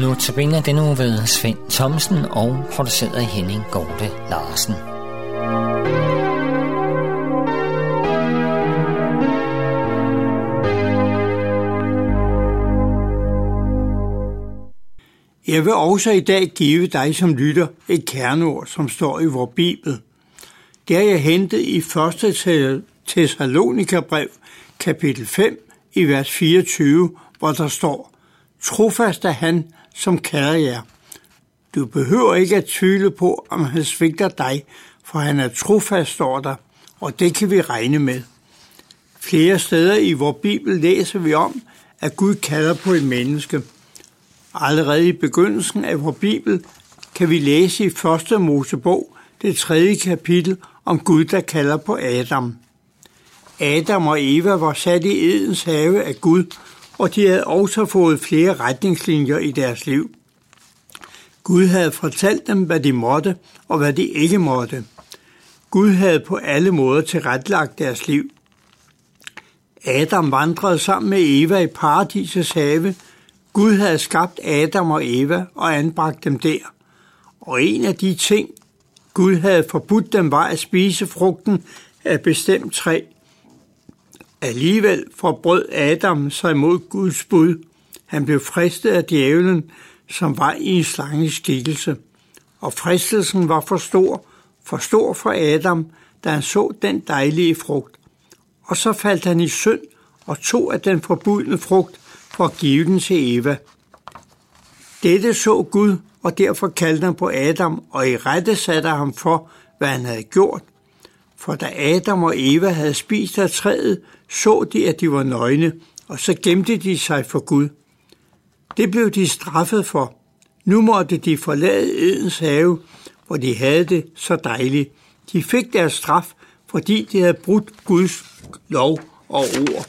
Nu tilbinder den uge ved Svend Thomsen og produceret af Henning Gorte Larsen. Jeg vil også i dag give dig som lytter et kerneord, som står i vores Bibel. Det er jeg hentet i 1. Thessalonikerbrev, kapitel 5, i vers 24, hvor der står, Trofast er han, som kalder jer. Du behøver ikke at tvivle på, om han svigter dig, for han er trofast, står der, og det kan vi regne med. Flere steder i vores Bibel læser vi om, at Gud kalder på et menneske. Allerede i begyndelsen af vores Bibel kan vi læse i 1. Mosebog, det tredje kapitel, om Gud, der kalder på Adam. Adam og Eva var sat i Edens have af Gud, og de havde også fået flere retningslinjer i deres liv. Gud havde fortalt dem, hvad de måtte og hvad de ikke måtte. Gud havde på alle måder tilrettelagt deres liv. Adam vandrede sammen med Eva i paradisets have. Gud havde skabt Adam og Eva og anbragt dem der. Og en af de ting, Gud havde forbudt dem, var at spise frugten af bestemt træ. Alligevel forbrød Adam sig mod Guds bud. Han blev fristet af djævlen, som var i en slange skikkelse. Og fristelsen var for stor, for stor for Adam, da han så den dejlige frugt. Og så faldt han i synd og tog af den forbudne frugt for at give den til Eva. Dette så Gud, og derfor kaldte han på Adam og i rette satte ham for, hvad han havde gjort. For da Adam og Eva havde spist af træet, så de, at de var nøgne, og så gemte de sig for Gud. Det blev de straffet for. Nu måtte de forlade Edens have, hvor de havde det så dejligt. De fik deres straf, fordi de havde brudt Guds lov og ord.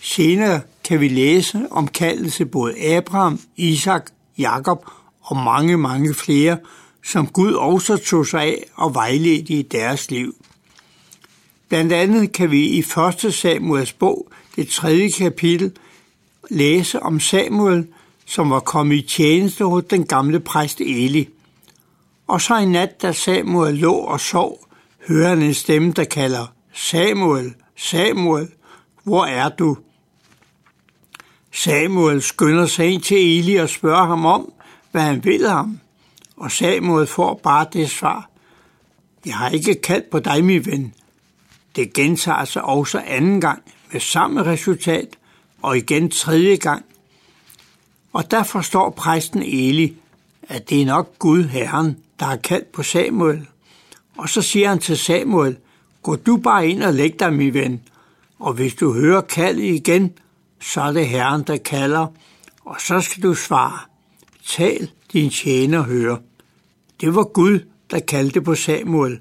Senere kan vi læse om kaldelse både Abraham, Isak, Jakob og mange, mange flere, som Gud også tog sig af og vejledte i deres liv. Blandt andet kan vi i 1. Samuels bog, det tredje kapitel, læse om Samuel, som var kommet i tjeneste hos den gamle præst Eli. Og så en nat, da Samuel lå og sov, hører han en stemme, der kalder, Samuel, Samuel, hvor er du? Samuel skynder sig ind til Eli og spørger ham om, hvad han vil ham. Og Samuel får bare det svar. Jeg har ikke kaldt på dig, min ven. Det gentager sig også anden gang med samme resultat, og igen tredje gang. Og der forstår præsten Eli, at det er nok Gud Herren, der har kaldt på Samuel. Og så siger han til Samuel, gå du bare ind og læg dig, min ven, og hvis du hører kaldet igen, så er det Herren, der kalder, og så skal du svare, tal, din tjener hører. Det var Gud, der kaldte på Samuel,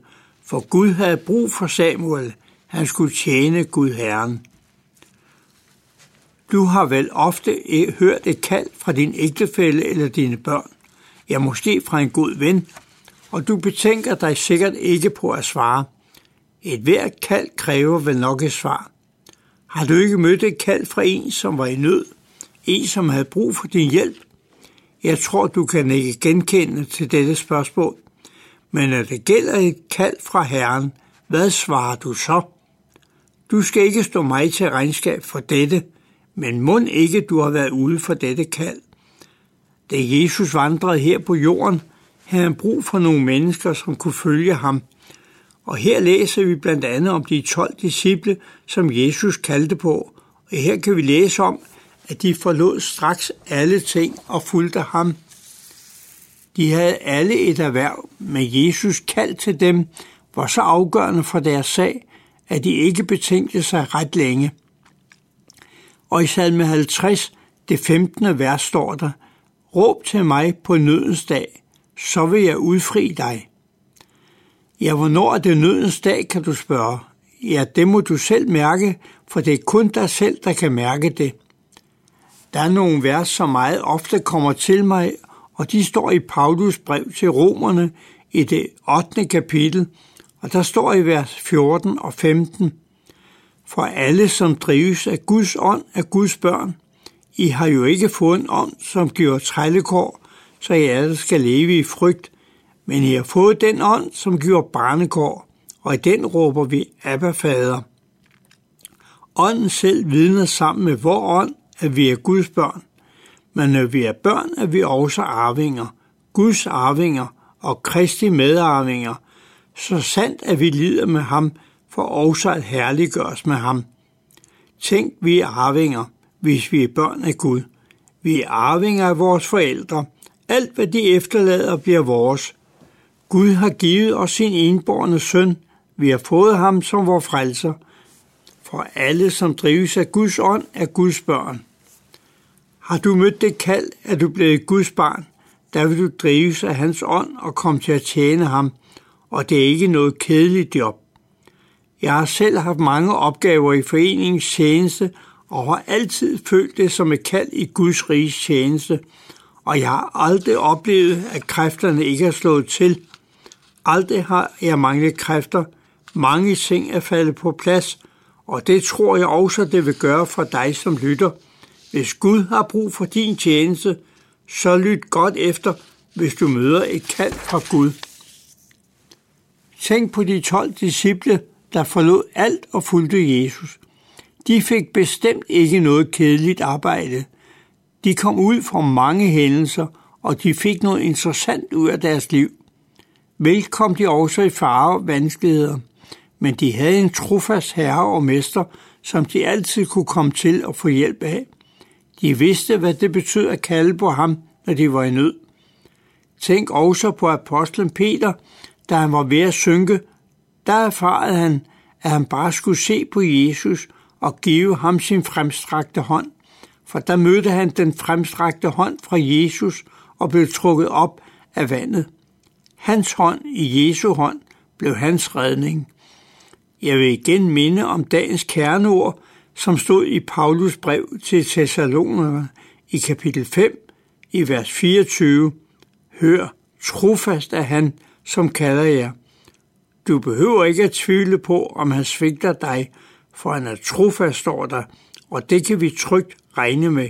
for Gud havde brug for Samuel. Han skulle tjene Gud Herren. Du har vel ofte eh, hørt et kald fra din ægtefælle eller dine børn, ja måske fra en god ven, og du betænker dig sikkert ikke på at svare. Et hvert kald kræver vel nok et svar. Har du ikke mødt et kald fra en, som var i nød? En, som havde brug for din hjælp? Jeg tror, du kan ikke genkende til dette spørgsmål. Men når det gælder et kald fra Herren, hvad svarer du så? Du skal ikke stå mig til regnskab for dette, men mund ikke du har været ude for dette kald. Da Jesus vandrede her på jorden, havde han brug for nogle mennesker, som kunne følge ham. Og her læser vi blandt andet om de 12 disciple, som Jesus kaldte på. Og her kan vi læse om, at de forlod straks alle ting og fulgte ham. De havde alle et erhverv, men Jesus kald til dem var så afgørende for deres sag, at de ikke betænkte sig ret længe. Og i salme 50, det 15. vers står der, Råb til mig på nødens dag, så vil jeg udfri dig. Ja, hvornår er det nødens dag, kan du spørge. Ja, det må du selv mærke, for det er kun dig selv, der kan mærke det. Der er nogle vers, som meget ofte kommer til mig, og de står i Paulus brev til romerne i det 8. kapitel, og der står i vers 14 og 15, For alle, som drives af Guds ånd, er Guds børn. I har jo ikke fået en ånd, som giver trællekår, så I alle skal leve i frygt, men I har fået den ånd, som giver barnekår, og i den råber vi Abba Fader. Ånden selv vidner sammen med vor ånd, at vi er Guds børn. Men når vi er børn, er vi også arvinger, Guds arvinger og Kristi medarvinger, så sandt at vi lider med ham, for også at herliggøres med ham. Tænk, vi er arvinger, hvis vi er børn af Gud. Vi er arvinger af vores forældre. Alt, hvad de efterlader, bliver vores. Gud har givet os sin enborne søn. Vi har fået ham som vor frelser. For alle, som drives af Guds ånd, er Guds børn. Har du mødt det kald, at du blevet Guds barn, der vil du drives af hans ånd og komme til at tjene ham, og det er ikke noget kedeligt job. Jeg har selv haft mange opgaver i foreningens tjeneste, og har altid følt det som et kald i Guds riges tjeneste, og jeg har aldrig oplevet, at kræfterne ikke er slået til. Aldrig har jeg manglet kræfter. Mange ting er faldet på plads, og det tror jeg også, det vil gøre for dig som lytter. Hvis Gud har brug for din tjeneste, så lyt godt efter, hvis du møder et kald fra Gud. Tænk på de 12 disciple, der forlod alt og fulgte Jesus. De fik bestemt ikke noget kedeligt arbejde. De kom ud fra mange hændelser, og de fik noget interessant ud af deres liv. Vel kom de også i fare og vanskeligheder, men de havde en trofast herre og mester, som de altid kunne komme til at få hjælp af. De vidste, hvad det betød at kalde på ham, når de var i nød. Tænk også på apostlen Peter, da han var ved at synke. Der erfarede han, at han bare skulle se på Jesus og give ham sin fremstrakte hånd. For der mødte han den fremstrakte hånd fra Jesus og blev trukket op af vandet. Hans hånd i Jesu hånd blev hans redning. Jeg vil igen minde om dagens kerneord, som stod i Paulus brev til Thessalonerne i kapitel 5 i vers 24. Hør, trofast er han, som kalder jer. Du behøver ikke at tvivle på, om han svigter dig, for han er trofast, står der, og det kan vi trygt regne med.